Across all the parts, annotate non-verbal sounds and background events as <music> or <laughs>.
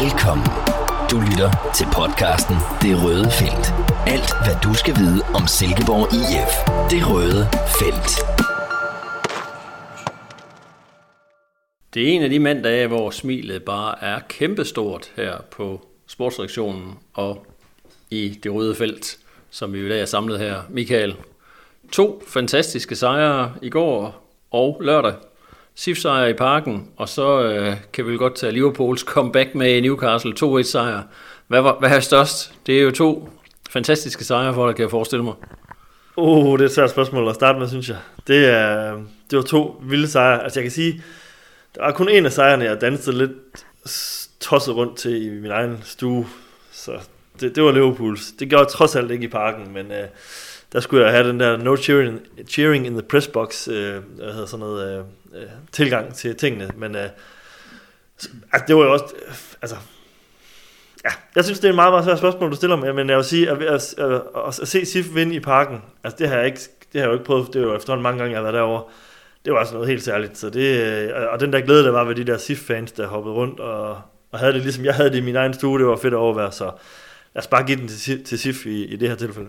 Velkommen. Du lytter til podcasten Det Røde Felt. Alt, hvad du skal vide om Silkeborg IF. Det Røde Felt. Det er en af de mandage, hvor smilet bare er kæmpestort her på sportsreaktionen og i det røde felt, som vi i dag er samlet her. Michael, to fantastiske sejre i går og lørdag sif sejr i parken, og så øh, kan vi godt tage Liverpools comeback med i Newcastle 2-1 sejr. Hvad, var, hvad er størst? Det er jo to fantastiske sejre for dig, kan jeg forestille mig. Oh, det er et svært spørgsmål at starte med, synes jeg. Det, er, det var to vilde sejre. Altså jeg kan sige, der var kun en af sejrene, jeg dansede lidt tosset rundt til i min egen stue. Så det, det var Liverpools. Det gjorde jeg trods alt ikke i parken, men øh, der skulle jeg have den der no cheering, cheering in the press box, øh, hvad hedder sådan noget, øh, øh, tilgang til tingene. Men øh, altså, det var jo også, øh, altså, ja, jeg synes, det er et meget, meget svært spørgsmål, du stiller mig, men jeg vil sige, at, at, at, at, at se SIF vinde i parken, altså det har jeg ikke, det har jeg jo ikke prøvet, det er jo efterhånden mange gange, jeg har været derovre, det var altså noget helt særligt. Så det, øh, og den der glæde, der var ved de der SIF-fans, der hoppede rundt og, og havde det ligesom jeg havde det i min egen stue, det var fedt at overvære, så lad os bare give den til, til SIF i, i det her tilfælde.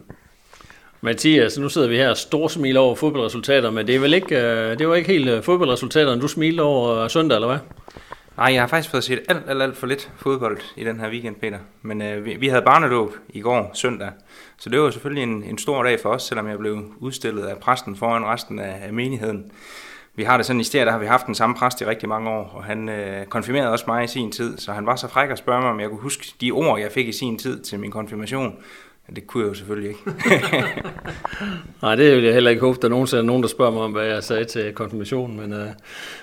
Mathias, nu sidder vi her og smil over fodboldresultater, men det, er vel ikke, øh, det var ikke helt øh, fodboldresultaterne, du smilte over øh, søndag, eller hvad? Nej, jeg har faktisk fået set alt, alt, alt for lidt fodbold i den her weekend, Peter. Men øh, vi, vi havde barnedåb i går, søndag. Så det var selvfølgelig en, en stor dag for os, selvom jeg blev udstillet af præsten foran resten af, af menigheden. Vi har det sådan i stedet, der har vi haft den samme præst i rigtig mange år, og han øh, konfirmerede også mig i sin tid, så han var så fræk at spørge mig, om jeg kunne huske de ord, jeg fik i sin tid til min konfirmation. Det kunne jeg jo selvfølgelig ikke. <laughs> Nej, det vil jeg heller ikke håbe, der nogensinde er nogen, der spørger mig om, hvad jeg sagde til konfirmationen. Men, uh,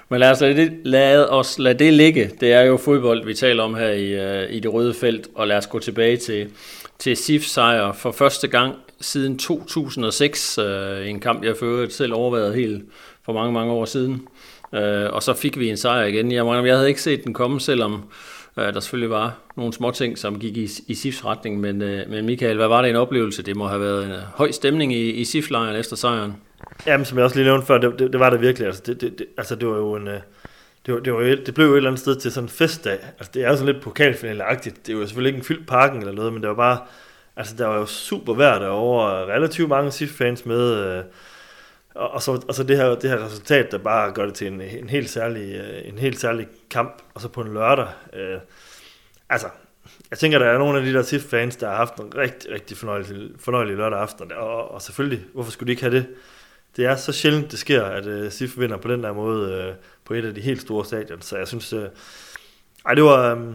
men lad, os lade det, lad os lade det ligge. Det er jo fodbold, vi taler om her i, uh, i det røde felt. Og lad os gå tilbage til, til SIF sejr for første gang siden 2006. Uh, øh, en kamp, jeg for selv overvejet helt for mange, mange år siden. Uh, og så fik vi en sejr igen. Jeg, jeg havde ikke set den komme, selvom Øh, der selvfølgelig var nogle små ting, som gik i, i SIFs retning, men, øh, men Michael, hvad var det en oplevelse? Det må have været en øh, høj stemning i, i SIF-lejren efter sejren. Jamen, som jeg også lige nævnte før, det, det, det var det virkelig. Altså det, det, det, altså, det var jo en... Øh, det, var, det, var, det blev jo et eller andet sted til sådan en festdag. Altså, det er jo sådan lidt pokalfinaleagtigt. Det var jo selvfølgelig ikke en fyldt parken eller noget, men det var bare... Altså, der var jo super vejr derovre. Relativt mange SIF-fans med. Øh, og, og, så, og så det her, det her resultat, der bare gør det til en, en, helt særlig, øh, en helt særlig kamp, og så på en lørdag. Øh, altså, jeg tænker, der er nogle af de der SIF-fans, der har haft en rigtig, rigtig fornøjelig, fornøjelig lørdag aften, og, og selvfølgelig, hvorfor skulle de ikke have det? Det er så sjældent, det sker, at øh, SIF vinder på den der måde øh, på et af de helt store stadion, så jeg synes, øh, ej, det var, øhm,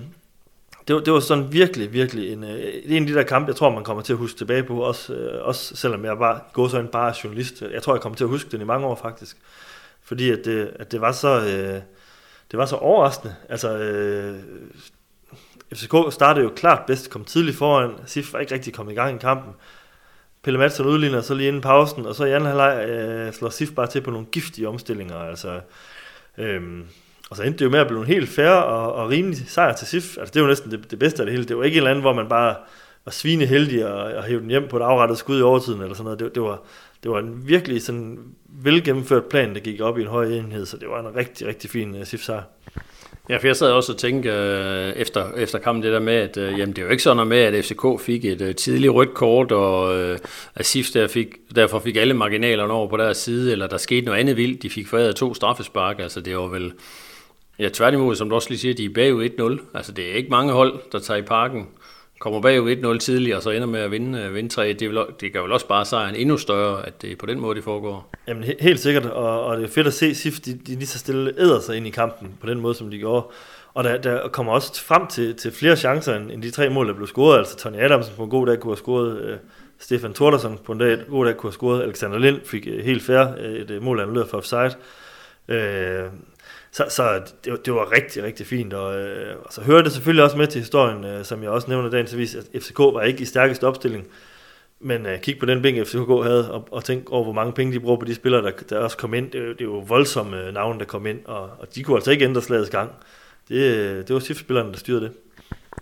det var, det var sådan virkelig, virkelig en, øh, en af de der kampe, jeg tror, man kommer til at huske tilbage på, også, øh, også selvom jeg var går så en bare journalist. Jeg tror, jeg kommer til at huske den i mange år faktisk. Fordi at det, at det var så... Øh, det var så overraskende. Altså, øh, FCK startede jo klart bedst, kom tidligt foran. Sif var ikke rigtig kommet i gang i kampen. Pelle Madsen udligner så lige inden pausen, og så i anden halvleg øh, slår Sif bare til på nogle giftige omstillinger. Altså, øh, og så endte det jo med at blive en helt fair og, og rimelig sejr til SIF. Altså det er jo næsten det, det bedste af det hele. Det var ikke en eller anden, hvor man bare var svine heldig og, og hævde den hjem på et afrettet skud i overtiden eller sådan noget. Det, det, var, det var en virkelig sådan velgennemført plan, der gik op i en høj enhed, så det var en rigtig, rigtig fin øh, uh, SIF-sejr. Ja, for jeg sad også og tænkte øh, efter, efter kampen det der med, at øh, jamen, det er jo ikke sådan med, at FCK fik et øh, tidligt rødt kort, og øh, at SIF der fik, derfor fik alle marginalerne over på deres side, eller der skete noget andet vildt, de fik foræret to straffespark, altså det var vel Ja, tværtimod, som du også lige siger, de er bagud 1-0. Altså, det er ikke mange hold, der tager i parken, kommer bagud 1-0 tidligere, og så ender med at vinde, øh, vinde 3 det, vil, det gør vel også bare sejren endnu større, at det er på den måde, det foregår. Jamen, helt sikkert, og, og det er fedt at se SIF, de, de lige så stille æder sig ind i kampen på den måde, som de gjorde. Og der, der kommer også frem til, til flere chancer, end, end de tre mål, der blev scoret. Altså Tony Adamsen på en god dag kunne have scoret, Øh, Stefan Thordersen på en dag, god dag kunne have scoret, Alexander Lind fik øh, helt fair øh, et mål, annulleret for offside. Øh, så, så det, det var rigtig, rigtig fint, og, øh, og så hører det selvfølgelig også med til historien, øh, som jeg også nævner dagens avis, at FCK var ikke i stærkeste opstilling, men øh, kig på den bænk, FCK havde, og, og tænk over, hvor mange penge de bruger på de spillere, der, der også kom ind. Det, det er jo voldsomme øh, navne, der kom ind, og, og de kunne altså ikke ændre slagets gang. Det, øh, det var shiftspillerne, der styrede det.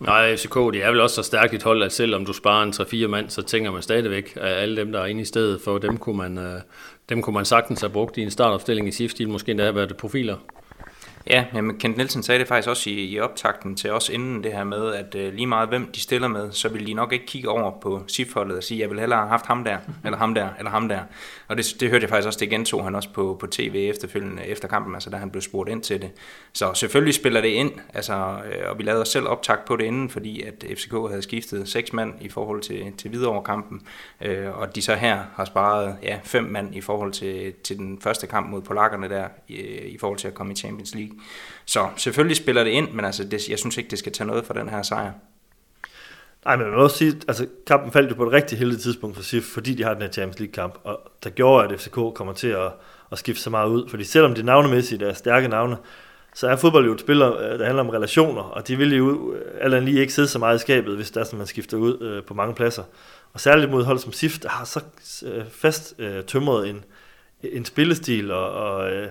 Nej, FCK, det er vel også så stærkt et hold, at selvom du sparer en 3-4 mand, så tænker man stadigvæk, at alle dem, der er inde i stedet, for dem kunne man, øh, dem kunne man sagtens have brugt i en startopstilling i SIF, måske endda have været profiler. Ja, jamen Kent Nielsen sagde det faktisk også i, i optakten til os inden det her med, at øh, lige meget hvem de stiller med, så vil de nok ikke kigge over på SIF-holdet og sige, jeg vil hellere have haft ham der, eller ham der, eller ham der. Og det, det hørte jeg faktisk også, det gentog han også på, på tv efterfølgende efter kampen, altså da han blev spurgt ind til det. Så selvfølgelig spiller det ind, altså, øh, og vi lavede os selv optakt på det inden, fordi at FCK havde skiftet seks mand i forhold til, til Hvidovre-kampen, øh, og de så her har sparet ja, fem mand i forhold til, til den første kamp mod polakkerne der, i, i forhold til at komme i Champions League. Så selvfølgelig spiller det ind, men altså, det, jeg synes ikke, det skal tage noget for den her sejr. Nej, men man må også sige, altså kampen faldt jo på et rigtig heldigt tidspunkt for SIF, fordi de har den her Champions League-kamp, og der gjorde, at FCK kommer til at, at skifte så meget ud. Fordi selvom det navnemæssigt er stærke navne, så er fodbold jo et spil, øh, der handler om relationer, og de vil jo øh, eller lige ikke sidde så meget i skabet, hvis der er sådan, man skifter ud øh, på mange pladser. Og særligt mod hold som SIF, der har så øh, fast øh, tømret en, en spillestil, og, og øh,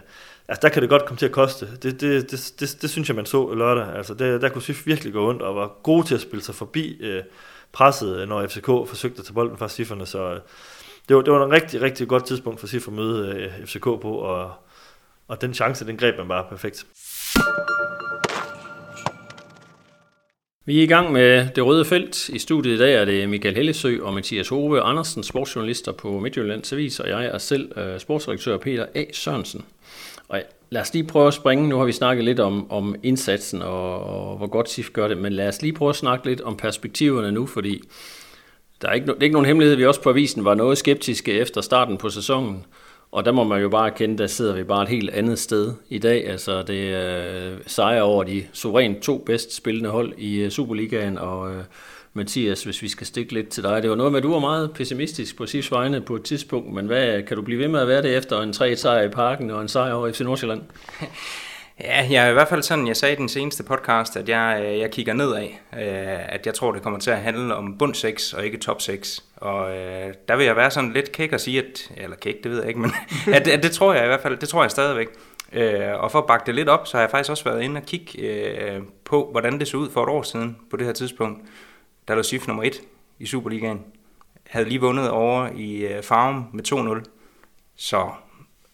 altså der kan det godt komme til at koste. Det, det, det, det, det synes jeg, man så lørdag. Altså det, der kunne SIF virkelig gå ondt og var gode til at spille sig forbi øh, presset, øh, når FCK forsøgte at tage bolden fra SIFerne. Så øh, det, var, det var en rigtig, rigtig godt tidspunkt for SIF at møde øh, FCK på, og, og den chance, den greb man bare perfekt. Vi er i gang med det røde felt. I studiet i dag er det Michael Hellesø og Mathias Hove Andersen, sportsjournalister på Midtjyllands Avis, og jeg er selv sportsdirektør sportsredaktør Peter A. Sørensen. Og lad os lige prøve at springe. Nu har vi snakket lidt om, om indsatsen og, og hvor godt SIF gør det, men lad os lige prøve at snakke lidt om perspektiverne nu, fordi der er ikke, det er ikke nogen hemmelighed. Vi også på avisen var noget skeptiske efter starten på sæsonen. Og der må man jo bare kende, der sidder vi bare et helt andet sted i dag. Altså det er øh, sejr over de suverænt to bedst spillende hold i øh, Superligaen, og øh, Mathias, hvis vi skal stikke lidt til dig. Det var noget med, at du var meget pessimistisk på SIFs vegne på et tidspunkt, men hvad, kan du blive ved med at være det efter en 3 sejr i parken og en sejr over FC Nordsjælland? <laughs> Ja, jeg er i hvert fald sådan, jeg sagde i den seneste podcast, at jeg, øh, jeg kigger nedad. Øh, at jeg tror, det kommer til at handle om bund 6 og ikke top 6. Og øh, der vil jeg være sådan lidt kæk og sige, at, eller kæk, det ved jeg ikke, men <laughs> at, at det tror jeg i hvert fald, det tror jeg stadigvæk. Øh, og for at bakke det lidt op, så har jeg faktisk også været inde og kigge på, hvordan det så ud for et år siden på det her tidspunkt. Der lå SIF nummer 1 i Superligaen. Havde lige vundet over i øh, Farum med 2-0. Så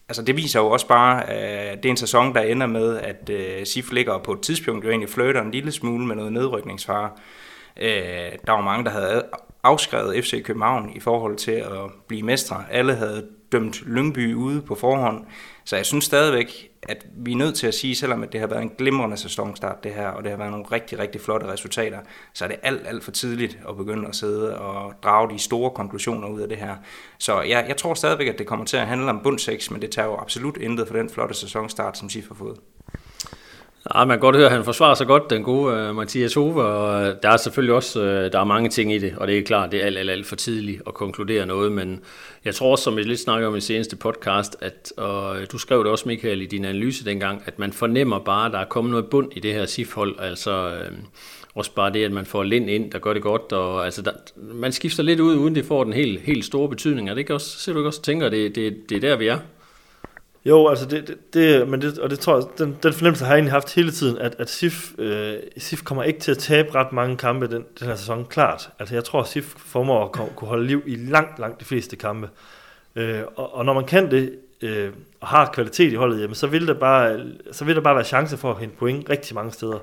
altså det viser jo også bare, at det er en sæson, der ender med, at øh, uh, SIF ligger på et tidspunkt jo egentlig flirter en lille smule med noget nedrykningsfare. Uh, der var mange, der havde afskrevet FC København i forhold til at blive mestre. Alle havde dømt Lyngby ude på forhånd. Så jeg synes stadigvæk, at vi er nødt til at sige, selvom at det har været en glimrende sæsonstart det her, og det har været nogle rigtig, rigtig flotte resultater, så er det alt, alt for tidligt at begynde at sidde og drage de store konklusioner ud af det her. Så jeg, jeg tror stadigvæk, at det kommer til at handle om bund 6, men det tager jo absolut intet for den flotte sæsonstart, som SIF har fået. Ja, man kan godt høre, at han forsvarer sig godt, den gode uh, Mathias Hove, og øh, der er selvfølgelig også uh, der er mange ting i det, og det er klart, det er alt, alt, alt for tidligt at konkludere noget, men jeg tror også, som vi lidt snakker om i seneste podcast, at, og du skrev det også, Michael, i din analyse dengang, at man fornemmer bare, at der er kommet noget bund i det her SIF-hold, altså uh, også bare det, at man får Lind ind, der gør det godt, og altså, der, man skifter lidt ud, uden det får den helt, helt store betydning, er det ikke også, ser du ikke også tænker, det, det, det er der, vi er? Jo, altså det, det, det, men det, og det tror jeg, den, den fornemmelse har jeg egentlig haft hele tiden, at, at SIF, øh, SIF kommer ikke til at tabe ret mange kampe den, den her sæson, klart. Altså jeg tror, at SIF formår at kunne holde liv i langt, langt de fleste kampe. Øh, og, og når man kan det, øh, og har kvalitet i holdet, jamen, så, vil der bare, så vil der bare være chance for at hente point rigtig mange steder.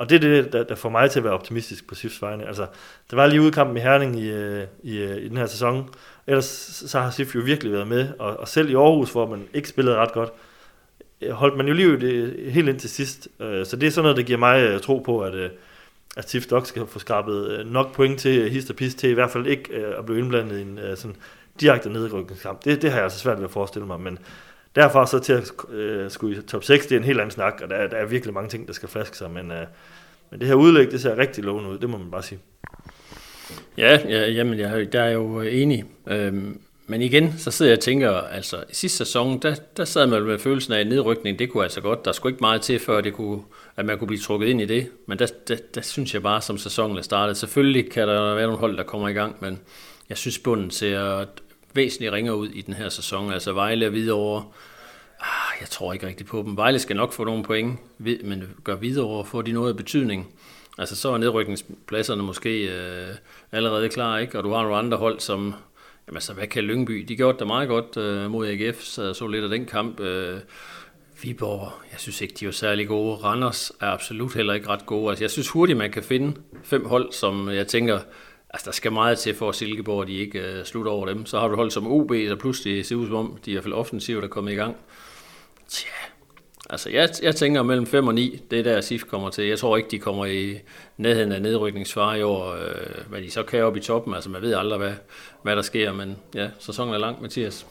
Og det er det, der, der får mig til at være optimistisk på SIFs vegne. Altså, der var lige udkampen i Herning i, øh, i, øh, i den her sæson, Ellers så har SIF jo virkelig været med, og, og selv i Aarhus, hvor man ikke spillede ret godt, øh, holdt man jo liv det helt ind til sidst. Så det er sådan noget, der giver mig tro på, at, at SIF nok skal få skrabet nok point til hist og pis til i hvert fald ikke at blive indblandet i en sådan direkte nedrykningskamp. Det, det har jeg altså svært ved at forestille mig, men derfor så til at øh, skulle i top 6, det er en helt anden snak, og der, der er virkelig mange ting, der skal flaske sig, men, øh, men det her udlæg, det ser rigtig lovende ud, det må man bare sige. Ja, ja jamen, jeg, der er jo øh, enig. Øhm, men igen, så sidder jeg og tænker, altså i sidste sæson, der, der sad man med følelsen af, at nedrykning, det kunne altså godt, der skulle ikke meget til, før det kunne, at man kunne blive trukket ind i det. Men der, der, der synes jeg bare, som sæsonen er startet, selvfølgelig kan der være nogle hold, der kommer i gang, men jeg synes, bunden ser væsentligt ringer ud i den her sæson. Altså Vejle og Hvidovre, ah, jeg tror ikke rigtig på dem. Vejle skal nok få nogle point, men gør Hvidovre, får de noget af betydning. Altså så er nedrykningspladserne måske øh, allerede klar, ikke? Og du har nogle andre hold, som, jamen altså hvad kan Lyngby? De gjorde det meget godt øh, mod AGF, så jeg så lidt af den kamp. Øh, Viborg, jeg synes ikke, de er særlig gode. Randers er absolut heller ikke ret gode. Altså, jeg synes hurtigt, man kan finde fem hold, som jeg tænker, altså, der skal meget til for at Silkeborg, de ikke uh, slutter over dem. Så har du hold som OB, der pludselig ser ud som om, de er i hvert fald offensivt er kommet i gang. Tja, altså jeg, jeg tænker mellem 5 og 9, det er der SIF kommer til. Jeg tror ikke, de kommer i nærheden af nedrykningsfare i år. Øh, hvad de så kan op i toppen, altså man ved aldrig, hvad, hvad der sker, men ja, sæsonen er lang, Mathias.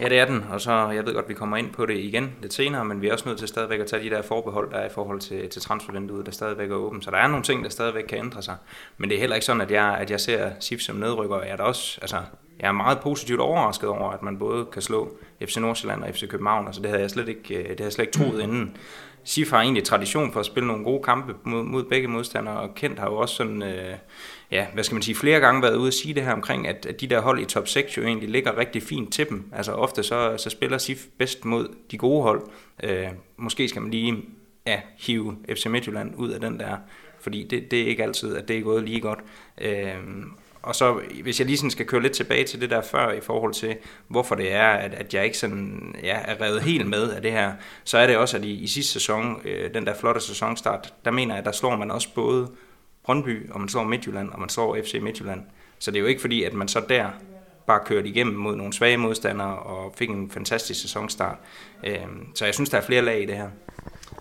Ja, det er den, og så, jeg ved godt, vi kommer ind på det igen lidt senere, men vi er også nødt til stadigvæk at tage de der forbehold, der er i forhold til, til transfervinduet, der stadigvæk er åbent. Så der er nogle ting, der stadigvæk kan ændre sig. Men det er heller ikke sådan, at jeg, at jeg ser SIF som nedrykker. Jeg er, også, altså, jeg er meget positivt overrasket over, at man både kan slå FC Nordsjælland og FC København. Altså, det havde jeg slet ikke, øh, det havde jeg slet ikke troet inden. SIF har egentlig tradition for at spille nogle gode kampe mod, mod begge modstandere, og Kent har jo også sådan, øh, ja, hvad skal man sige, flere gange været ude at sige det her omkring, at, at de der hold i top 6 jo egentlig ligger rigtig fint til dem. Altså ofte så, så spiller SIF bedst mod de gode hold. Øh, måske skal man lige ja, hive FC Midtjylland ud af den der, fordi det, det er ikke altid, at det er gået lige godt. Øh, og så, hvis jeg lige sådan skal køre lidt tilbage til det der før, i forhold til, hvorfor det er, at, at jeg ikke sådan, ja, er revet helt med af det her, så er det også, at i, i sidste sæson, øh, den der flotte sæsonstart, der mener jeg, der slår man også både Brøndby, og man slår Midtjylland, og man slår FC Midtjylland. Så det er jo ikke fordi, at man så der bare kørte igennem mod nogle svage modstandere og fik en fantastisk sæsonstart. Øhm, så jeg synes, der er flere lag i det her.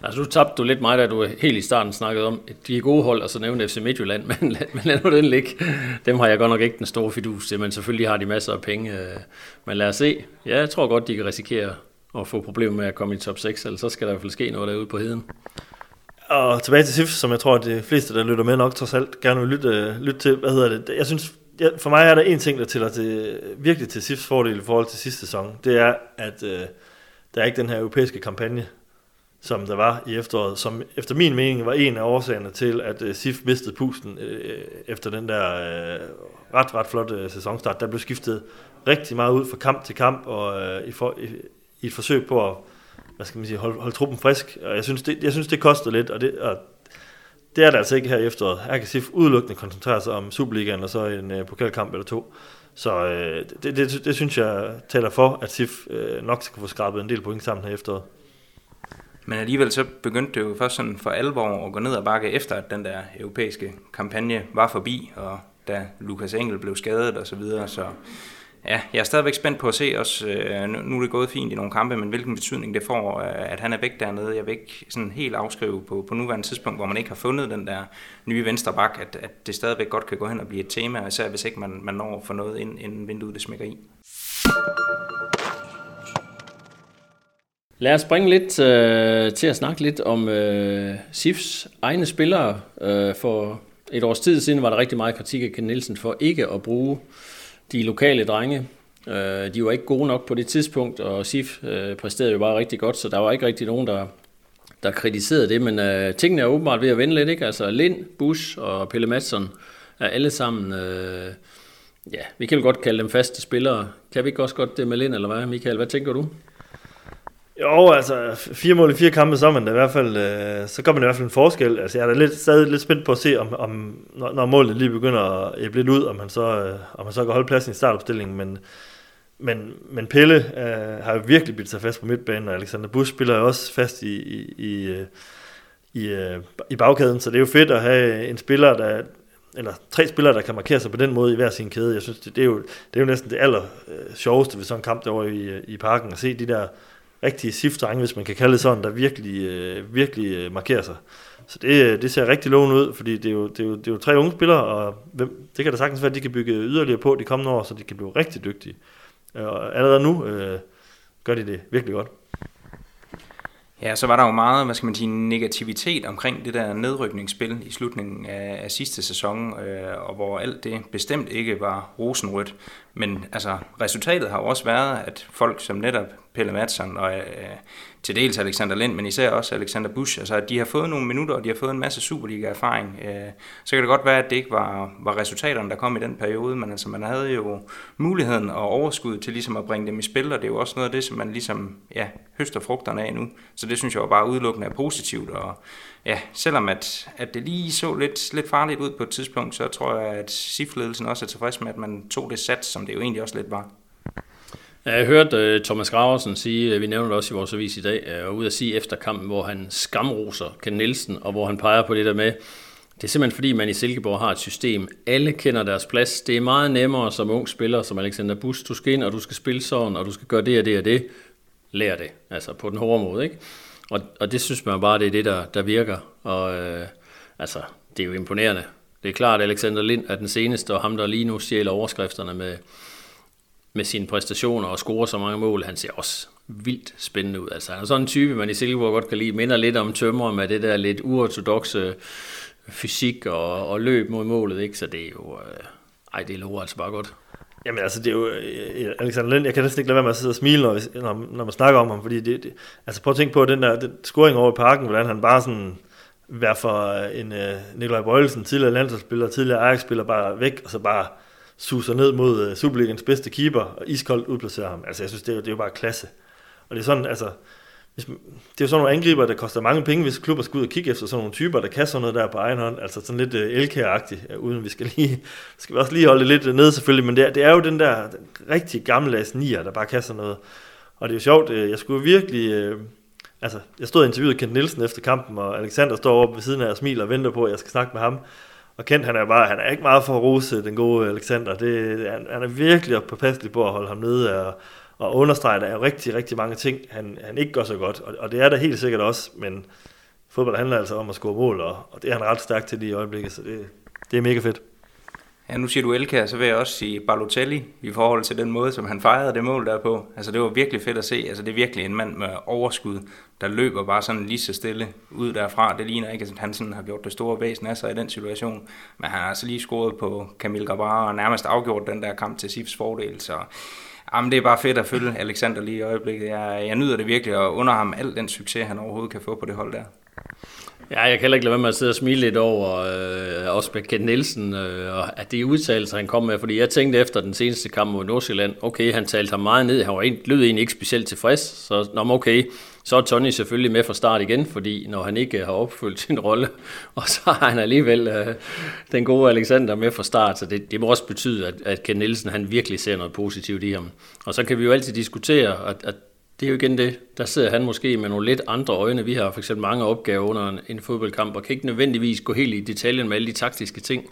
Altså, nu tabte du lidt mig, da du helt i starten snakkede om, at de er gode hold, og så nævnte FC Midtjylland, <laughs> men, men lad nu den ligge. Dem har jeg godt nok ikke den store fidus til, men selvfølgelig har de masser af penge. Øh, men lad os se. Ja, jeg tror godt, de kan risikere at få problemer med at komme i top 6, eller så skal der i hvert fald ske noget derude på heden. Og tilbage til SIF, som jeg tror, at de fleste, der lytter med nok trods alt, gerne vil lytte, øh, lytte til. Hvad hedder det? Jeg synes, jeg, for mig er der en ting, der tæller til, virkelig til SIFs fordel i forhold til sidste sæson. Det er, at øh, der er ikke den her europæiske kampagne, som der var i efteråret, som efter min mening var en af årsagerne til, at øh, SIF mistede pusten øh, øh efter den der øh, ret, ret flotte uh, sæsonstart. Der blev skiftet rigtig meget ud fra kamp til kamp, og øh, i, for, i, i et forsøg på at hvad skal man sige, holde, holde truppen frisk. Og jeg synes, det, jeg synes, det koster lidt, og det, og det er der altså ikke her i efteråret. Her kan SIF udelukkende koncentrere sig om Superligaen og så en øh, pokalkamp eller to. Så øh, det, det, det, synes jeg taler for, at SIF øh, nok skal få skrabet en del point sammen her i efteråret. Men alligevel så begyndte det jo først sådan for alvor at gå ned og bakke efter, at den der europæiske kampagne var forbi, og da Lukas Engel blev skadet og så videre, så ja, jeg er stadigvæk spændt på at se os, øh, nu er det gået fint i nogle kampe, men hvilken betydning det får, øh, at han er væk dernede. Jeg vil ikke sådan helt afskrive på, på nuværende tidspunkt, hvor man ikke har fundet den der nye venstre bak, at, at det stadigvæk godt kan gå hen og blive et tema, især hvis ikke man, man når for noget, inden, inden vinduet det smækker i. Lad os springe lidt øh, til at snakke lidt om øh, SIFs egne spillere. Øh, for et års tid siden var der rigtig meget kritik af Ken Nielsen for ikke at bruge de lokale drenge. Øh, de var ikke gode nok på det tidspunkt, og SIF øh, præsterede jo bare rigtig godt, så der var ikke rigtig nogen, der, der kritiserede det. Men øh, tingene er åbenbart ved at vende lidt. Ikke? Altså Lind, Bush og Pelle Madsen er alle sammen... Øh, ja, vi kan vel godt kalde dem faste spillere. Kan vi ikke også godt det med Lind, eller hvad, Michael? Hvad tænker du? Jo, altså fire mål i fire kampe, så man i hvert fald, øh, så gør man i hvert fald en forskel. Altså jeg er da lidt, stadig lidt spændt på at se, om, om når, når målet lige begynder at æble lidt ud, om man så, øh, om man så kan holde pladsen i startopstillingen. Men, men, men Pelle øh, har jo virkelig bidt sig fast på midtbanen, og Alexander Busch spiller jo også fast i, i, i, øh, i, øh, i bagkæden, så det er jo fedt at have en spiller, der, eller tre spillere, der kan markere sig på den måde i hver sin kæde. Jeg synes, det, det, er, jo, det er jo næsten det aller øh, sjoveste ved sådan en kamp derovre i, øh, i parken, at se de der rigtige siftdrenge, hvis man kan kalde det sådan, der virkelig, øh, virkelig øh, markerer sig. Så det, øh, det ser rigtig lovende ud, fordi det er, jo, det, er jo, det er jo tre unge spillere, og hvem, det kan da sagtens være, at de kan bygge yderligere på de kommende år, så de kan blive rigtig dygtige. Øh, og allerede nu øh, gør de det virkelig godt. Ja, så var der jo meget, hvad skal man sige, negativitet omkring det der nedrykningsspil i slutningen af, af sidste sæson, øh, og hvor alt det bestemt ikke var rosenrødt. Men altså, resultatet har jo også været, at folk som netop Pelle Madsen og øh, til dels Alexander Lind, men især også Alexander Busch, altså at de har fået nogle minutter, og de har fået en masse Superliga-erfaring. Øh, så kan det godt være, at det ikke var, var resultaterne, der kom i den periode, men altså man havde jo muligheden og overskud til ligesom at bringe dem i spil, og det er jo også noget af det, som man ligesom ja, høster frugterne af nu. Så det synes jeg jo bare udelukkende er positivt, og ja, selvom at, at det lige så lidt, lidt farligt ud på et tidspunkt, så tror jeg, at SIF-ledelsen også er tilfreds med, at man tog det sats, som det jo egentlig også lidt var. Jeg hørte uh, øh, Thomas Graversen sige, uh, vi nævner det også i vores avis i dag, uh, ude at sige efter kampen, hvor han skamroser Ken Nielsen, og hvor han peger på det der med, det er simpelthen fordi, man i Silkeborg har et system. Alle kender deres plads. Det er meget nemmere som ung spiller, som Alexander Bus. Du skal ind, og du skal spille sådan, og du skal gøre det og det og det. Lær det, altså på den hårde måde. Ikke? Og, og det synes man bare, det er det, der, der virker. Og øh, altså, det er jo imponerende. Det er klart, at Alexander Lind er den seneste, og ham, der lige nu stjæler overskrifterne med, med sine præstationer og scorer så mange mål, han ser også vildt spændende ud. Altså, han er sådan en type, man i Silkeborg godt kan lide. Minder lidt om tømmer med det der lidt uortodoxe fysik og, og løb mod målet, ikke? Så det er jo... Øh, ej, det lover altså bare godt. Jamen altså, det er jo øh, øh, Alexander Lind, jeg kan næsten ikke lade være med at sidde og smile, når, når, når man snakker om ham, fordi det, det, altså prøv at tænke på den der den scoring over i parken, hvordan han bare sådan være for øh, en uh, Nikolaj Bøjelsen, tidligere landsholdsspiller, tidligere Ajax-spiller, bare væk, og så bare suser ned mod uh, Superligans bedste keeper, og iskoldt udplacerer ham. Altså, jeg synes, det er, det er jo bare klasse. Og det er sådan, altså, hvis, det er jo sådan nogle angriber, der koster mange penge, hvis klubber skal ud og kigge efter sådan nogle typer, der kan sådan noget der på egen hånd, altså sådan lidt uh, elkær-agtigt, øh, uden vi skal <laughs> lige, skal vi også lige holde det lidt ned selvfølgelig, men det er, det er jo den der den rigtig gammeldags nier, der bare kan sådan noget. Og det er jo sjovt, jeg skulle virkelig, altså jeg stod og interviewede Kent Nielsen efter kampen, og Alexander står oppe ved siden af og smiler og venter på, at jeg skal snakke med ham. Og Kent, han er bare, han er ikke meget for at rose øh, den gode øh, Alexander. Det, han, han er virkelig påpasselig på at holde ham nede, og, og understrege, at der er rigtig, rigtig mange ting, han, han ikke gør så godt, og, og det er der helt sikkert også, men fodbold handler altså om at score mål, og, og det er han ret stærk til lige i øjeblikket, så det, det er mega fedt. Ja, nu siger du Elka, så vil jeg også sige Balotelli i forhold til den måde, som han fejrede det mål der på. Altså det var virkelig fedt at se. Altså det er virkelig en mand med overskud, der løber bare sådan lige så stille ud derfra. Det ligner ikke, at han sådan har gjort det store væsen af sig i den situation. Men han har altså lige scoret på Camille Gabara og nærmest afgjort den der kamp til Sifs fordel. Så Jamen, det er bare fedt at følge Alexander lige i øjeblikket. Jeg, jeg nyder det virkelig, og under ham al den succes, han overhovedet kan få på det hold der. Ja, jeg kan heller ikke lade være med at sidde og smile lidt over, øh, også med Ken Nielsen, øh, og at det udtalelser, han kom med, fordi jeg tænkte efter den seneste kamp mod Nordsjælland, okay, han talte ham meget ned, han var en, lød egentlig ikke specielt tilfreds, så nå, okay, så er Tony selvfølgelig med fra start igen, fordi når han ikke har opfyldt sin rolle, <laughs> og så har han alligevel øh, den gode Alexander med fra start, så det, det må også betyde, at, at Ken Nielsen han virkelig ser noget positivt i ham. Og så kan vi jo altid diskutere, at, at det er jo igen det. Der sidder han måske med nogle lidt andre øjne. Vi har for eksempel mange opgaver under en, en fodboldkamp, og kan ikke nødvendigvis gå helt i detaljen med alle de taktiske ting.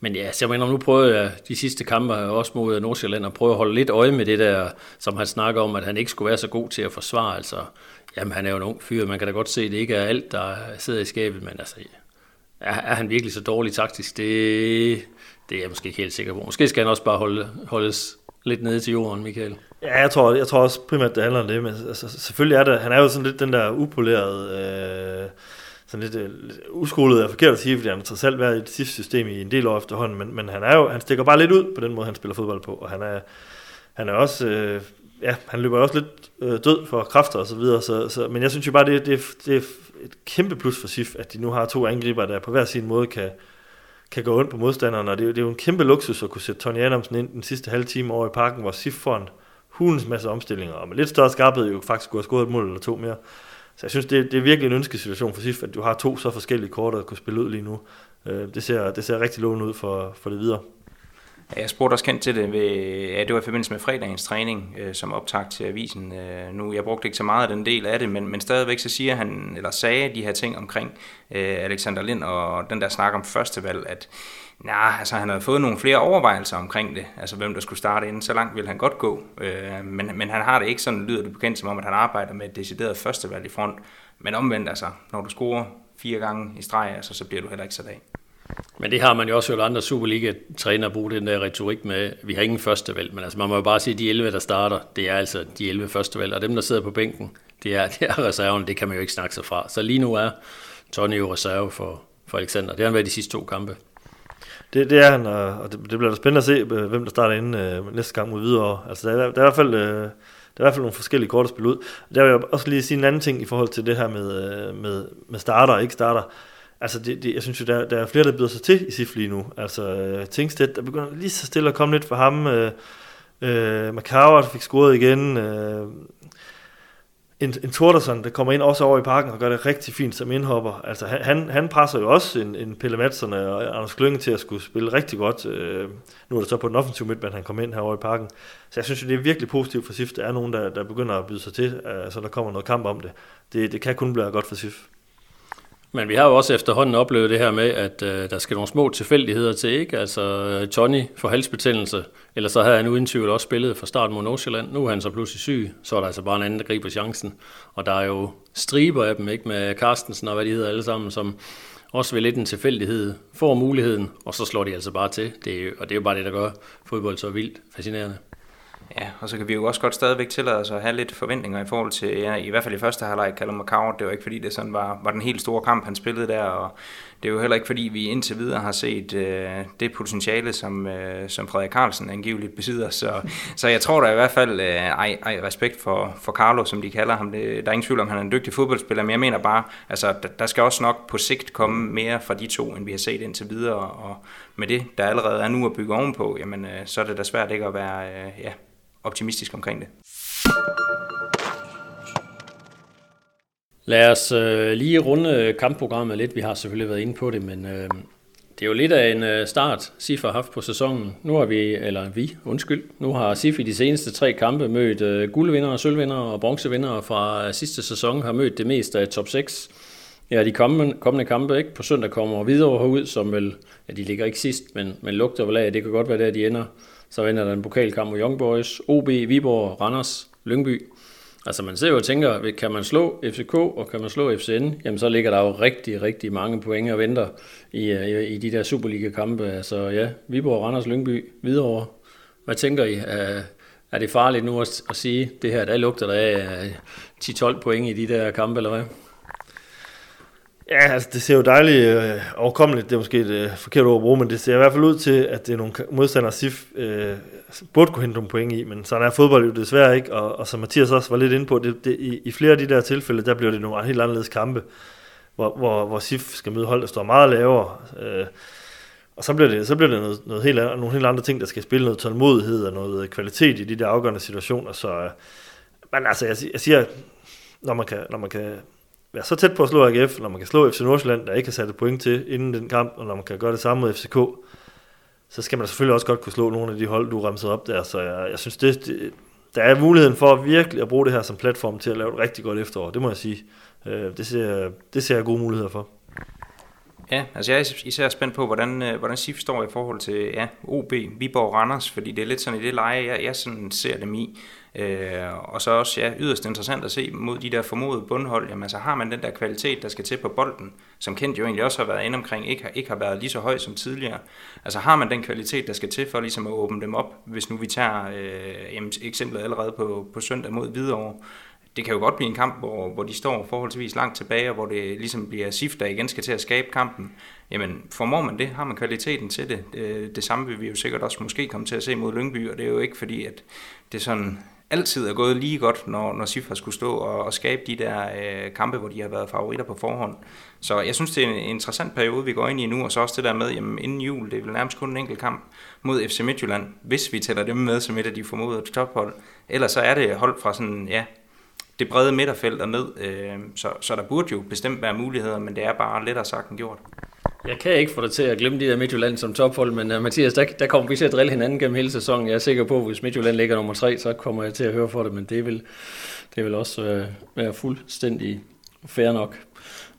Men ja, så jeg mener, nu prøvede jeg de sidste kampe også mod Nordsjælland at prøve at holde lidt øje med det der, som han snakker om, at han ikke skulle være så god til at forsvare. Altså, jamen, han er jo en ung fyr, man kan da godt se, at det ikke er alt, der sidder i skabet, men altså, er, er han virkelig så dårlig taktisk? Det, det er jeg måske ikke helt sikker på. Måske skal han også bare holde, holdes lidt nede til jorden, Michael. Ja, jeg tror, jeg tror også primært, det handler om det, men altså, altså selvfølgelig er det, han er jo sådan lidt den der upolerede, øh, sådan lidt, øh, uskolet er forkert at sige, fordi han har selv været i det sidste system i en del år efterhånden, men, men han, er jo, han stikker bare lidt ud på den måde, han spiller fodbold på, og han er, han er også, øh, ja, han løber også lidt øh, død for kræfter og så videre, så, så, men jeg synes jo bare, det, det, det er et kæmpe plus for SIF, at de nu har to angriber, der på hver sin måde kan, kan gå ondt på modstanderne, og det, det er jo en kæmpe luksus at kunne sætte Tony Adamsen ind den sidste halve time over i parken, hvor SIF får en hulens masse omstillinger, og med lidt større skarphed jo faktisk kunne have scoret et mål eller to mere. Så jeg synes, det, det er virkelig en ønskesituation for SIF, at du har to så forskellige kort, at kunne spille ud lige nu. Øh, det ser, det ser rigtig lovende ud for, for det videre. Jeg spurgte også kendt til det, ved, ja, det var i forbindelse med fredagens træning, øh, som optag til avisen. Øh, nu, jeg brugte ikke så meget af den del af det, men, men stadigvæk så siger han, eller sagde de her ting omkring øh, Alexander Lind og den der snak om førstevalg, at nej, altså, han havde fået nogle flere overvejelser omkring det, altså hvem der skulle starte inden. Så langt ville han godt gå, øh, men, men han har det ikke sådan, lyder det bekendt som om, at han arbejder med et decideret førstevalg i front. Men omvendt altså, når du scorer fire gange i streg, altså, så bliver du heller ikke sat af. Men det har man jo også hørt andre Superliga-træner bruge den der retorik med, vi har ingen førstevalg, men altså man må jo bare sige, at de 11, der starter, det er altså de 11 førstevalg, og dem, der sidder på bænken, det er, <laughs> det er reserven, det kan man jo ikke snakke sig fra. Så lige nu er Tony jo reserve for, for Alexander. Det har han været de sidste to kampe. Det, det er han, og det, det bliver da spændende at se, øh, hvem der starter inden øh, næste gang mod videre. Altså, der, er, der, er i hvert fald, øh, der er i hvert fald nogle forskellige kort at spille ud. Der vil jeg også lige sige en anden ting i forhold til det her med, øh, med, med starter og ikke starter. Altså, det, det, jeg synes jo, der, der er flere, der byder sig til i SIF lige nu. Altså, øh, Tingstedt, der begynder lige så stille at komme lidt for ham. Øh, øh, Macau fik scoret igen. Øh, en, en Torderson, der kommer ind også over i parken og gør det rigtig fint som indhopper. Altså han, han, presser jo også en, en Pelle Madsen og Anders Klønge til at skulle spille rigtig godt. Øh, nu er det så på den offensive midtbane, han kommer ind herovre i parken. Så jeg synes jo, det er virkelig positivt for SIF. Der er nogen, der, der begynder at byde sig til, altså der kommer noget kamp om det. Det, det kan kun blive godt for SIF. Men vi har jo også efterhånden oplevet det her med, at øh, der skal nogle små tilfældigheder til, ikke? Altså, øh, Tony får halsbetændelse, eller så havde han uden tvivl også spillet fra start mod Nordsjælland. Nu er han så pludselig syg, så er der altså bare en anden, der griber chancen. Og der er jo striber af dem, ikke? Med Carstensen og hvad de hedder alle sammen, som også ved lidt en tilfældighed får muligheden, og så slår de altså bare til. Det er og det er jo bare det, der gør fodbold så vildt fascinerende. Ja, og så kan vi jo også godt stadigvæk tillade os at have lidt forventninger i forhold til, ja, i hvert fald i første halvleg, Callum McCown. Det var ikke fordi, det sådan var, var den helt store kamp, han spillede der, og det er jo heller ikke fordi, vi indtil videre har set øh, det potentiale, som, øh, som Frederik Carlsen angiveligt besidder. Så, så jeg tror da i hvert fald, øh, ej, ej, respekt for, for Carlo, som de kalder ham. Det, der er ingen tvivl om, han er en dygtig fodboldspiller, men jeg mener bare, altså, der, der skal også nok på sigt komme mere fra de to, end vi har set indtil videre, og med det, der allerede er nu at bygge ovenpå, jamen, øh, så er det da svært ikke at være, øh, ja, optimistisk omkring det. Lad os øh, lige runde kampprogrammet lidt. Vi har selvfølgelig været inde på det, men øh, det er jo lidt af en øh, start, SIF har haft på sæsonen. Nu har vi, eller vi, undskyld, nu har SIF i de seneste tre kampe mødt øh, guldvindere, sølvvindere og bronzevindere fra øh, sidste sæson, har mødt det meste af top 6. Ja, de kommende, kommende kampe, ikke? På søndag kommer videre herud, som vel, ja, de ligger ikke sidst, men, men lugter vel af, det kan godt være der, de ender. Så ender der en pokalkamp mod Young Boys, OB, Viborg, Randers, Lyngby. Altså man ser jo og tænker, kan man slå FCK og kan man slå FCN, jamen så ligger der jo rigtig, rigtig mange point og venter i, i, i de der Superliga-kampe. Altså ja, Viborg, Randers, Lyngby, Hvidovre. Hvad tænker I? Er, er det farligt nu at, at sige, det her, der lugter der af øh, 10-12 point i de der kampe, eller hvad? Ja, altså det ser jo dejligt øh, overkommeligt, det er måske et øh, forkert ord at bruge, men det ser i hvert fald ud til, at det er nogle modstandere, SIF øh, burde kunne hente nogle point i, men sådan er fodbold jo desværre ikke, og, og som Mathias også var lidt inde på, det, det, i, i flere af de der tilfælde, der bliver det nogle helt anderledes kampe, hvor, hvor, hvor SIF skal møde hold, der står meget lavere, øh, og så bliver det, så bliver det noget, noget helt, nogle helt andre ting, der skal spille noget tålmodighed og noget øh, kvalitet i de der afgørende situationer, så øh, men altså, jeg, jeg siger, når man kan, når man kan være så tæt på at slå AGF, når man kan slå FC Nordsjælland, der ikke har sat et point til inden den kamp, og når man kan gøre det samme mod FCK, så skal man selvfølgelig også godt kunne slå nogle af de hold, du ramsede op der. Så jeg, jeg synes, det, det, der er muligheden for virkelig at bruge det her som platform til at lave et rigtig godt efterår. Det må jeg sige. Øh, det ser, det ser jeg gode muligheder for. Ja, altså jeg er især spændt på, hvordan, øh, hvordan SIF står i forhold til ja, OB, Viborg og Randers, fordi det er lidt sådan i det leje, jeg, jeg sådan ser dem i. Øh, og så også ja, yderst interessant at se mod de der formodede bundhold, jamen så har man den der kvalitet, der skal til på bolden, som Kent jo egentlig også har været inde omkring, ikke har, ikke har været lige så høj som tidligere. Altså har man den kvalitet, der skal til for ligesom at åbne dem op, hvis nu vi tager øh, jamen, eksemplet allerede på, på søndag mod Hvidovre, det kan jo godt blive en kamp, hvor, hvor de står forholdsvis langt tilbage, og hvor det ligesom bliver SIF, der igen skal til at skabe kampen. Jamen, formår man det, har man kvaliteten til det. Det, det samme vil vi jo sikkert også måske komme til at se mod Lyngby, og det er jo ikke fordi, at det sådan altid er gået lige godt, når, når SIF har skulle stå og, og skabe de der øh, kampe, hvor de har været favoritter på forhånd. Så jeg synes, det er en interessant periode, vi går ind i nu, og så også det der med, jamen inden jul, det er vel nærmest kun en enkelt kamp mod FC Midtjylland, hvis vi tæller dem med som et af de formodede tophold. Ellers så er det hold fra sådan, ja, det brede midterfelt og ned, øh, så, så der burde jo bestemt være muligheder, men det er bare lettere sagt end gjort. Jeg kan ikke få dig til at glemme de der Midtjylland som tophold, men uh, Mathias, der, der kommer vi til at drille hinanden gennem hele sæsonen. Jeg er sikker på, at hvis Midtjylland ligger nummer tre, så kommer jeg til at høre for det, men det vil, det vil også uh, være fuldstændig fair nok.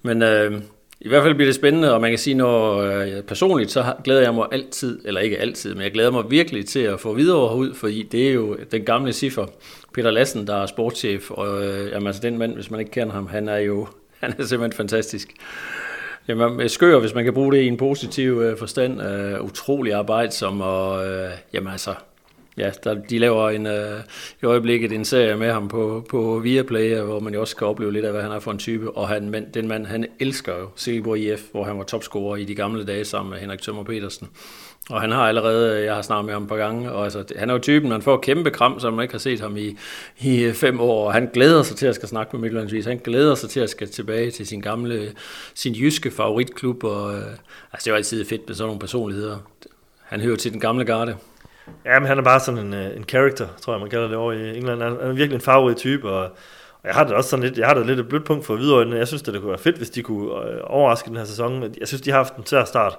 Men uh, i hvert fald bliver det spændende, og man kan sige, når uh, personligt, så glæder jeg mig altid, eller ikke altid, men jeg glæder mig virkelig til at få videre ud, fordi det er jo den gamle ciffer, Peter Lassen, der er sportschef, og uh, jamen, altså den mand, hvis man ikke kender ham, han er jo <laughs> han er simpelthen fantastisk. Jamen, øh, skør, hvis man kan bruge det i en positiv øh, forstand, øh, utrolig arbejdsom, og øh, jamen altså, ja, der, de laver en, øh, i øjeblikket en serie med ham på, på Viaplay, øh, hvor man jo også kan opleve lidt af, hvad han er for en type, og han, den mand, han elsker jo Silkeborg IF, hvor han var topscorer i de gamle dage sammen med Henrik Tømmer Petersen. Og han har allerede, øh, jeg har snakket med ham et par gange, og altså, han er jo typen, man får kæmpe kram, som man ikke har set ham i, i øh, fem år, og han glæder sig til at skal snakke med Midtlandsvis, Han glæder sig til at skal tilbage til sin gamle, sin jyske favoritklub, og øh, altså, det er jo altid fedt med sådan nogle personligheder. Han hører til den gamle garde. Ja, men han er bare sådan en, øh, en character, tror jeg, man kalder det over i England. Han er virkelig en farverig type, og, Og jeg har det også sådan lidt, jeg har det lidt et blødt punkt for videre. Jeg synes, det, det kunne være fedt, hvis de kunne øh, overraske den her sæson. Jeg synes, de har haft en tør start.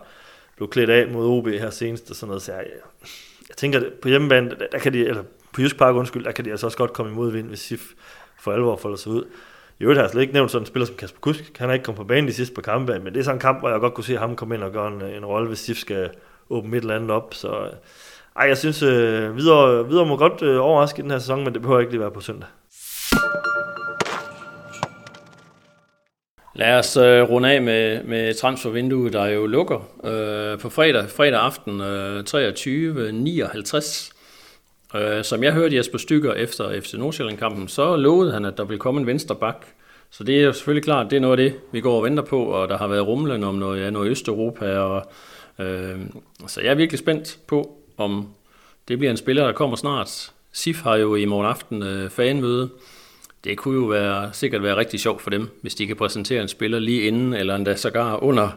Blev klædt af mod OB her senest og sådan noget. Så jeg, jeg tænker, på hjemmebane, der, der kan de, eller på Jysk Park, undskyld, der kan de altså også godt komme imod vind, hvis SIF for alvor folder sig ud. I øvrigt har jeg slet ikke nævnt sådan en spiller som Kasper Kusk. Han har ikke kommet på banen de sidste par kampe, men det er sådan en kamp, hvor jeg godt kunne se ham komme ind og gøre en, øh, en rolle, hvis SIF skal åbne et eller andet op. Så ej, jeg synes, øh, videre, videre må godt øh, overraske i den her sæson, men det behøver ikke lige være på søndag. Lad os øh, runde af med, med transfervinduet, der jo lukker øh, på fredag, fredag aften øh, 23.59. Øh, som jeg hørte Jesper Stykker efter FC Nordsjælland-kampen, så lovede han, at der ville komme en venstre bak. Så det er jo selvfølgelig klart, det er noget af det, vi går og venter på, og der har været rumlen om noget, ja, noget Østeuropa. Og, øh, så jeg er virkelig spændt på, om det bliver en spiller, der kommer snart. SIF har jo i morgen aften øh, fanmøde. Det kunne jo være, sikkert være rigtig sjovt for dem, hvis de kan præsentere en spiller lige inden, eller endda sågar under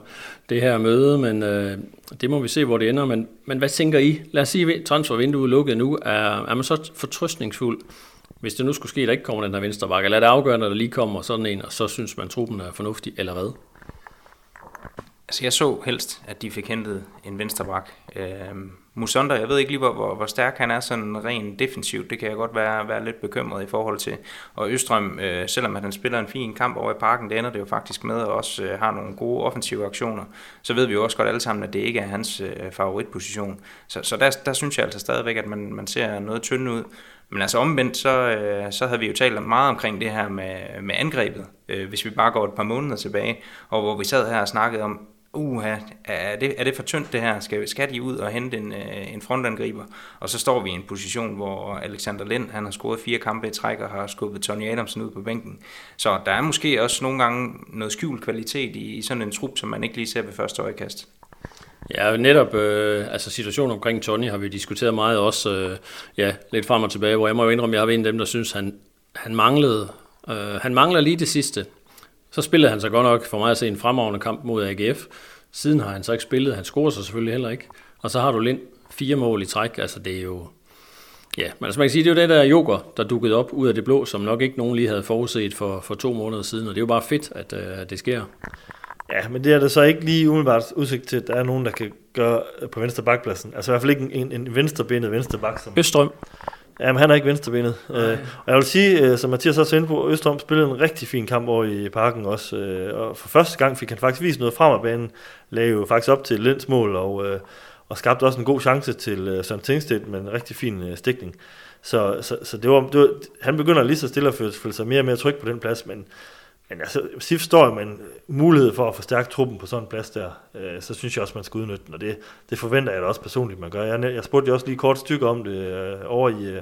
det her møde, men øh, det må vi se, hvor det ender. Men, men hvad tænker I? Lad os sige, at transfervinduet lukket nu. Er, er man så fortrøstningsfuld, hvis det nu skulle ske, at der ikke kommer den her venstre bakke? Eller er det afgørende, at der lige kommer sådan en, og så synes man, at truppen er fornuftig, eller hvad? Altså jeg så helst, at de fik hentet en venstreback. Øh, Musonda, jeg ved ikke lige, hvor, hvor, hvor stærk han er sådan rent defensivt. Det kan jeg godt være, være lidt bekymret i forhold til. Og Østrøm, øh, selvom han spiller en fin kamp over i parken, det ender det jo faktisk med, at også øh, har nogle gode offensive aktioner. Så ved vi jo også godt alle sammen, at det ikke er hans øh, favoritposition. Så, så der, der synes jeg altså stadigvæk, at man, man ser noget tynd ud. Men altså omvendt, så, øh, så havde vi jo talt meget omkring det her med, med angrebet, øh, hvis vi bare går et par måneder tilbage, og hvor vi sad her og snakkede om, uha, er det, er det for tyndt det her? Skal, skal de ud og hente en, øh, en frontangriber? Og så står vi i en position, hvor Alexander Lind, han har scoret fire kampe i træk og har skubbet Tony Adamsen ud på bænken. Så der er måske også nogle gange noget skjult kvalitet i, i sådan en trup, som man ikke lige ser ved første øjekast. Ja, netop øh, altså situationen omkring Tony har vi diskuteret meget også, øh, ja, lidt frem og tilbage, hvor jeg må jo indrømme, at jeg var en af dem, der synes, han, han manglede, øh, han mangler lige det sidste. Så spillede han så godt nok for mig at se en fremragende kamp mod AGF. Siden har han så ikke spillet. Han scorer sig selvfølgelig heller ikke. Og så har du Lind fire mål i træk. Altså det er jo... Ja, men altså man kan sige, det er jo det der joker, der dukkede op ud af det blå, som nok ikke nogen lige havde forudset for, for to måneder siden. Og det er jo bare fedt, at, at det sker. Ja, men det er der så ikke lige umiddelbart udsigt til, at der er nogen, der kan gøre på venstre bakpladsen. Altså i hvert fald ikke en, en venstrebenet venstre bak. Som... Østrøm. Jamen, han er ikke venstrebenet. Øh, og jeg vil sige, øh, som Mathias også inde på, Østrøm spillede en rigtig fin kamp over i parken også. Øh, og for første gang fik han faktisk vist noget frem af banen. Lagde jo faktisk op til Lens mål, og, øh, og skabte også en god chance til øh, Søren Tingstedt med en rigtig fin øh, stikning. Så, så, så det, var, det var, han begynder lige så stille at føle, føle sig mere og mere tryg på den plads, men men altså, SIF står med en øh, mulighed for at forstærke truppen på sådan en plads der, øh, så synes jeg også, man skal udnytte den, og det, det forventer jeg da også personligt, man gør. Jeg, jeg spurgte jo også lige kort stykke om det øh, over i, øh,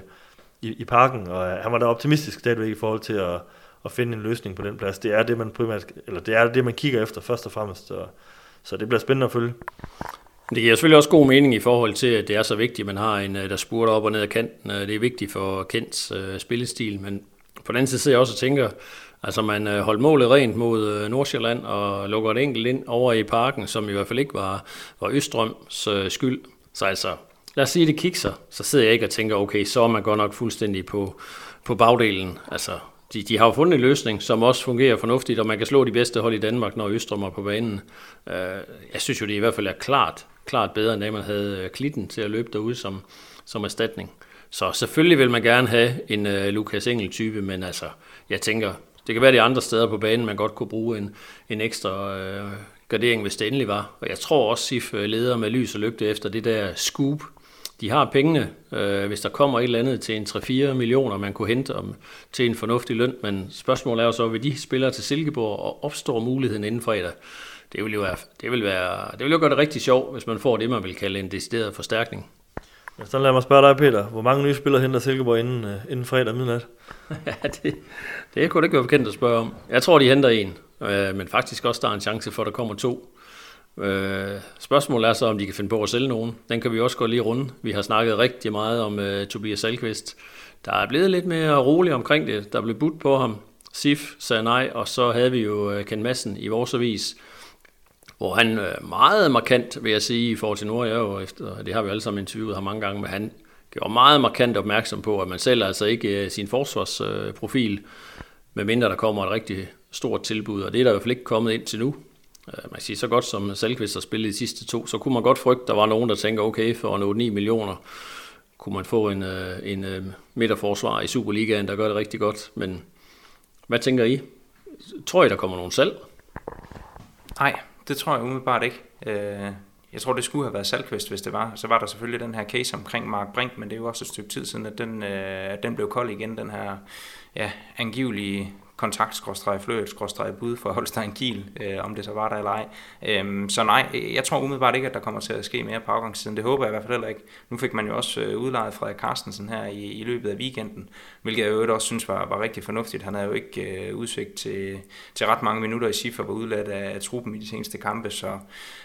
i, i parken, og øh, han var da optimistisk stadigvæk i forhold til at, at finde en løsning på den plads. Det er det, man primært, eller det er det, man kigger efter først og fremmest, så, så det bliver spændende at følge. Det giver selvfølgelig også god mening i forhold til, at det er så vigtigt, at man har en, øh, der spurter op og ned af kanten. Det er vigtigt for Kents øh, spillestil, men på den anden side sidder jeg også og tænker, Altså man øh, holdt målet rent mod øh, Nordsjælland og lukker et enkelt ind over i parken, som i hvert fald ikke var, var Østrøms øh, skyld. Så altså, lad os sige, det kikser, så sidder jeg ikke og tænker, okay, så er man godt nok fuldstændig på, på bagdelen. Altså, de, de har jo fundet en løsning, som også fungerer fornuftigt, og man kan slå de bedste hold i Danmark, når Østrøm er på banen. Øh, jeg synes jo, det i hvert fald er klart, klart bedre, end da man havde øh, Klitten til at løbe derude som, som erstatning. Så selvfølgelig vil man gerne have en øh, uh, Lukas Engel-type, men altså, jeg tænker, det kan være de andre steder på banen, man godt kunne bruge en, en ekstra øh, gardering, hvis det endelig var. Og jeg tror også, SIF øh, leder med lys og lygte efter det der scoop. De har pengene, øh, hvis der kommer et eller andet til en 3-4 millioner, man kunne hente om, til en fornuftig løn. Men spørgsmålet er jo så, vil de spillere til Silkeborg og opstår muligheden inden fredag? Det vil jo, være, det vil være, det vil jo gøre det rigtig sjovt, hvis man får det, man vil kalde en decideret forstærkning. Så lad mig spørge dig, Peter. Hvor mange nye spillere henter Silkeborg inden, uh, inden fredag midnat? <laughs> ja, det, det kunne det ikke være bekendt at spørge om. Jeg tror, de henter en, uh, men faktisk også der er en chance for, at der kommer to. Uh, spørgsmålet er så, om de kan finde på at sælge nogen. Den kan vi også gå lige runde. Vi har snakket rigtig meget om uh, Tobias Salkvist. Der er blevet lidt mere roligt omkring det. Der blev budt på ham. Sif sagde nej, og så havde vi jo uh, Ken Madsen i vores avis, hvor han øh, meget markant, vil jeg sige, i forhold til Norge, og jo efter, det har vi alle sammen interviewet ham mange gange, men han gjorde meget markant opmærksom på, at man selv altså ikke øh, sin forsvarsprofil. Øh, mindre der kommer et rigtig stort tilbud, og det er der i hvert fald ikke kommet ind til nu. Man kan sige, så godt som Salkvist har spillet de sidste to, så kunne man godt frygte, der var nogen, der tænker, okay, for 8-9 millioner kunne man få en, en midterforsvar i Superligaen, der gør det rigtig godt. Men hvad tænker I? Tror I, der kommer nogen selv? Nej, det tror jeg umiddelbart ikke. Øh, jeg tror, det skulle have været Salkvist, hvis det var. Så var der selvfølgelig den her case omkring Mark Brink, men det er jo også et stykke tid siden, at den, øh, at den blev kold igen, den her ja, angivelige kontakt-fløjt-bud for Holstein Kiel, øh, om det så var der eller ej. Øhm, så nej, jeg tror umiddelbart ikke, at der kommer til at ske mere på afgangssiden. Det håber jeg i hvert fald heller ikke. Nu fik man jo også øh, udlejet Frederik Carstensen her i, i løbet af weekenden, hvilket jeg jo også synes var, var rigtig fornuftigt. Han havde jo ikke øh, udsigt til, til ret mange minutter i SIFA, var udladt af, af truppen i de seneste kampe, så,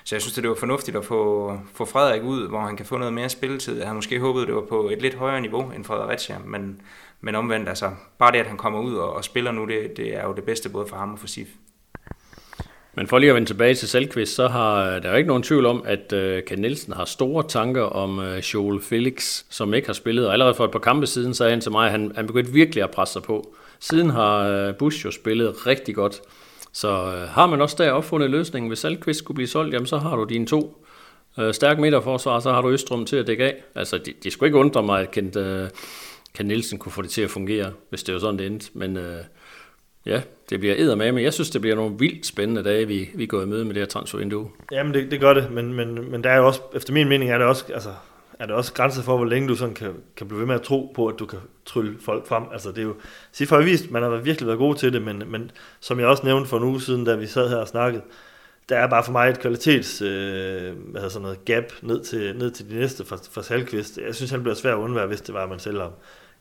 så jeg synes, det var fornuftigt at få, få Frederik ud, hvor han kan få noget mere spilletid. Jeg havde måske håbet, det var på et lidt højere niveau end Fredericia, men men omvendt, altså, bare det, at han kommer ud og, og spiller nu, det, det er jo det bedste både for ham og for SIF. Men for lige at vende tilbage til Selkvist, så har der er ikke nogen tvivl om, at øh, Ken Nielsen har store tanker om øh, Joel Felix, som ikke har spillet. Og allerede for et par kampe siden sagde han til mig, at han, han begyndte virkelig at presse sig på. Siden har øh, Bush jo spillet rigtig godt. Så øh, har man også der opfundet løsningen, hvis Selkvist skulle blive solgt, jamen så har du dine to øh, stærke midterforsvar, så har du Østrum til at dække af. Altså, de, de skulle ikke undre mig, at Kent, Øh, kan Nielsen kunne få det til at fungere, hvis det var sådan, det endte. Men øh, ja, det bliver med, men jeg synes, det bliver nogle vildt spændende dage, vi, vi går i møde med det her transfervindue. Jamen, det, det gør det, men, men, men der er jo også, efter min mening, er det også, altså, er det også grænser for, hvor længe du sådan kan, kan blive ved med at tro på, at du kan trylle folk frem. Altså, det er jo, Sif har vist, man har virkelig været god til det, men, men som jeg også nævnte for en uge siden, da vi sad her og snakkede, der er bare for mig et kvalitets øh, hvad hedder sådan noget, gap ned til, ned til de næste for, for Salkvist. Jeg synes, han bliver svær at undvære, hvis det var, at man selv ham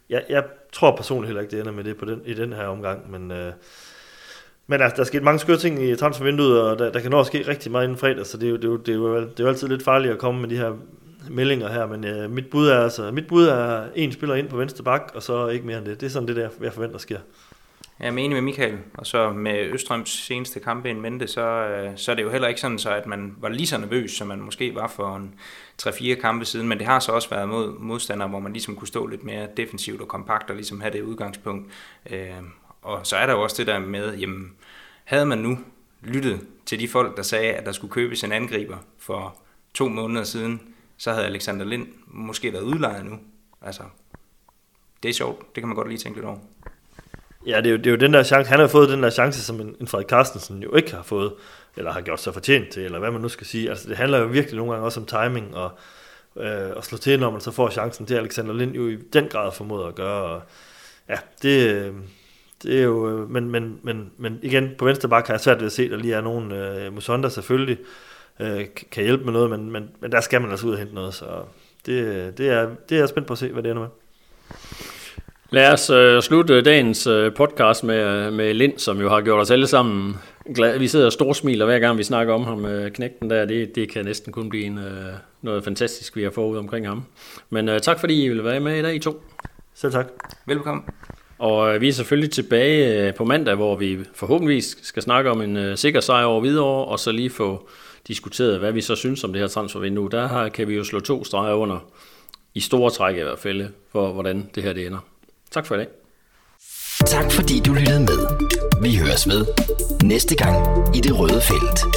jeg, jeg tror personligt heller ikke, det ender med det på den, i den her omgang, men, øh, men altså, der er sket mange skøre ting i transfervinduet, og der, der kan nå at ske rigtig meget inden fredag, så det er, jo, det, er jo, det, er jo, det er jo altid lidt farligt at komme med de her meldinger her, men øh, mit, bud er altså, mit bud er en spiller ind på venstre bak, og så ikke mere end det. Det er sådan det, der, jeg forventer sker. Jeg er enig med Michael, og så med Østrøms seneste kampe en mente, så, øh, så er det jo heller ikke sådan, så at man var lige så nervøs, som man måske var for en 3-4 kampe siden, men det har så også været mod modstandere, hvor man ligesom kunne stå lidt mere defensivt og kompakt og ligesom have det udgangspunkt. Øh, og så er der jo også det der med, jamen, havde man nu lyttet til de folk, der sagde, at der skulle købes en angriber for to måneder siden, så havde Alexander Lind måske været udlejet nu. Altså, det er sjovt. Det kan man godt lige tænke lidt over. Ja, det er, jo, det er jo den der chance. Han har fået den der chance, som en, en Frederik Carstensen jo ikke har fået, eller har gjort sig fortjent til, eller hvad man nu skal sige. Altså, det handler jo virkelig nogle gange også om timing, og øh, at slå til, når man så får chancen. Det Alexander Lind jo i den grad formået at gøre. Og, ja, det, øh, det er jo, øh, men, men, men, men igen, på venstre bakke har jeg svært ved at se, at der lige er nogen, øh, Musonda selvfølgelig, øh, kan hjælpe med noget, men, men, men der skal man altså ud og hente noget, så det, det, er, det er jeg spændt på at se, hvad det ender med. Lad os uh, slutte dagens uh, podcast med, med Lind, som jo har gjort os alle sammen glade. Vi sidder og storsmiler hver gang vi snakker om ham. Uh, knægten der, det, det kan næsten kun blive en, uh, noget fantastisk, vi har fået ud omkring ham. Men uh, tak fordi I ville være med i dag, I to. Selv tak. Velkommen. Og uh, vi er selvfølgelig tilbage uh, på mandag, hvor vi forhåbentligvis skal snakke om en uh, sikker sejr over videre, og så lige få diskuteret, hvad vi så synes om det her transfervindue. Der har, kan vi jo slå to streger under, i store træk i hvert fald, for hvordan det her det ender. Tak for i dag. Tak fordi du lyttede med. Vi høres ved næste gang i det røde felt.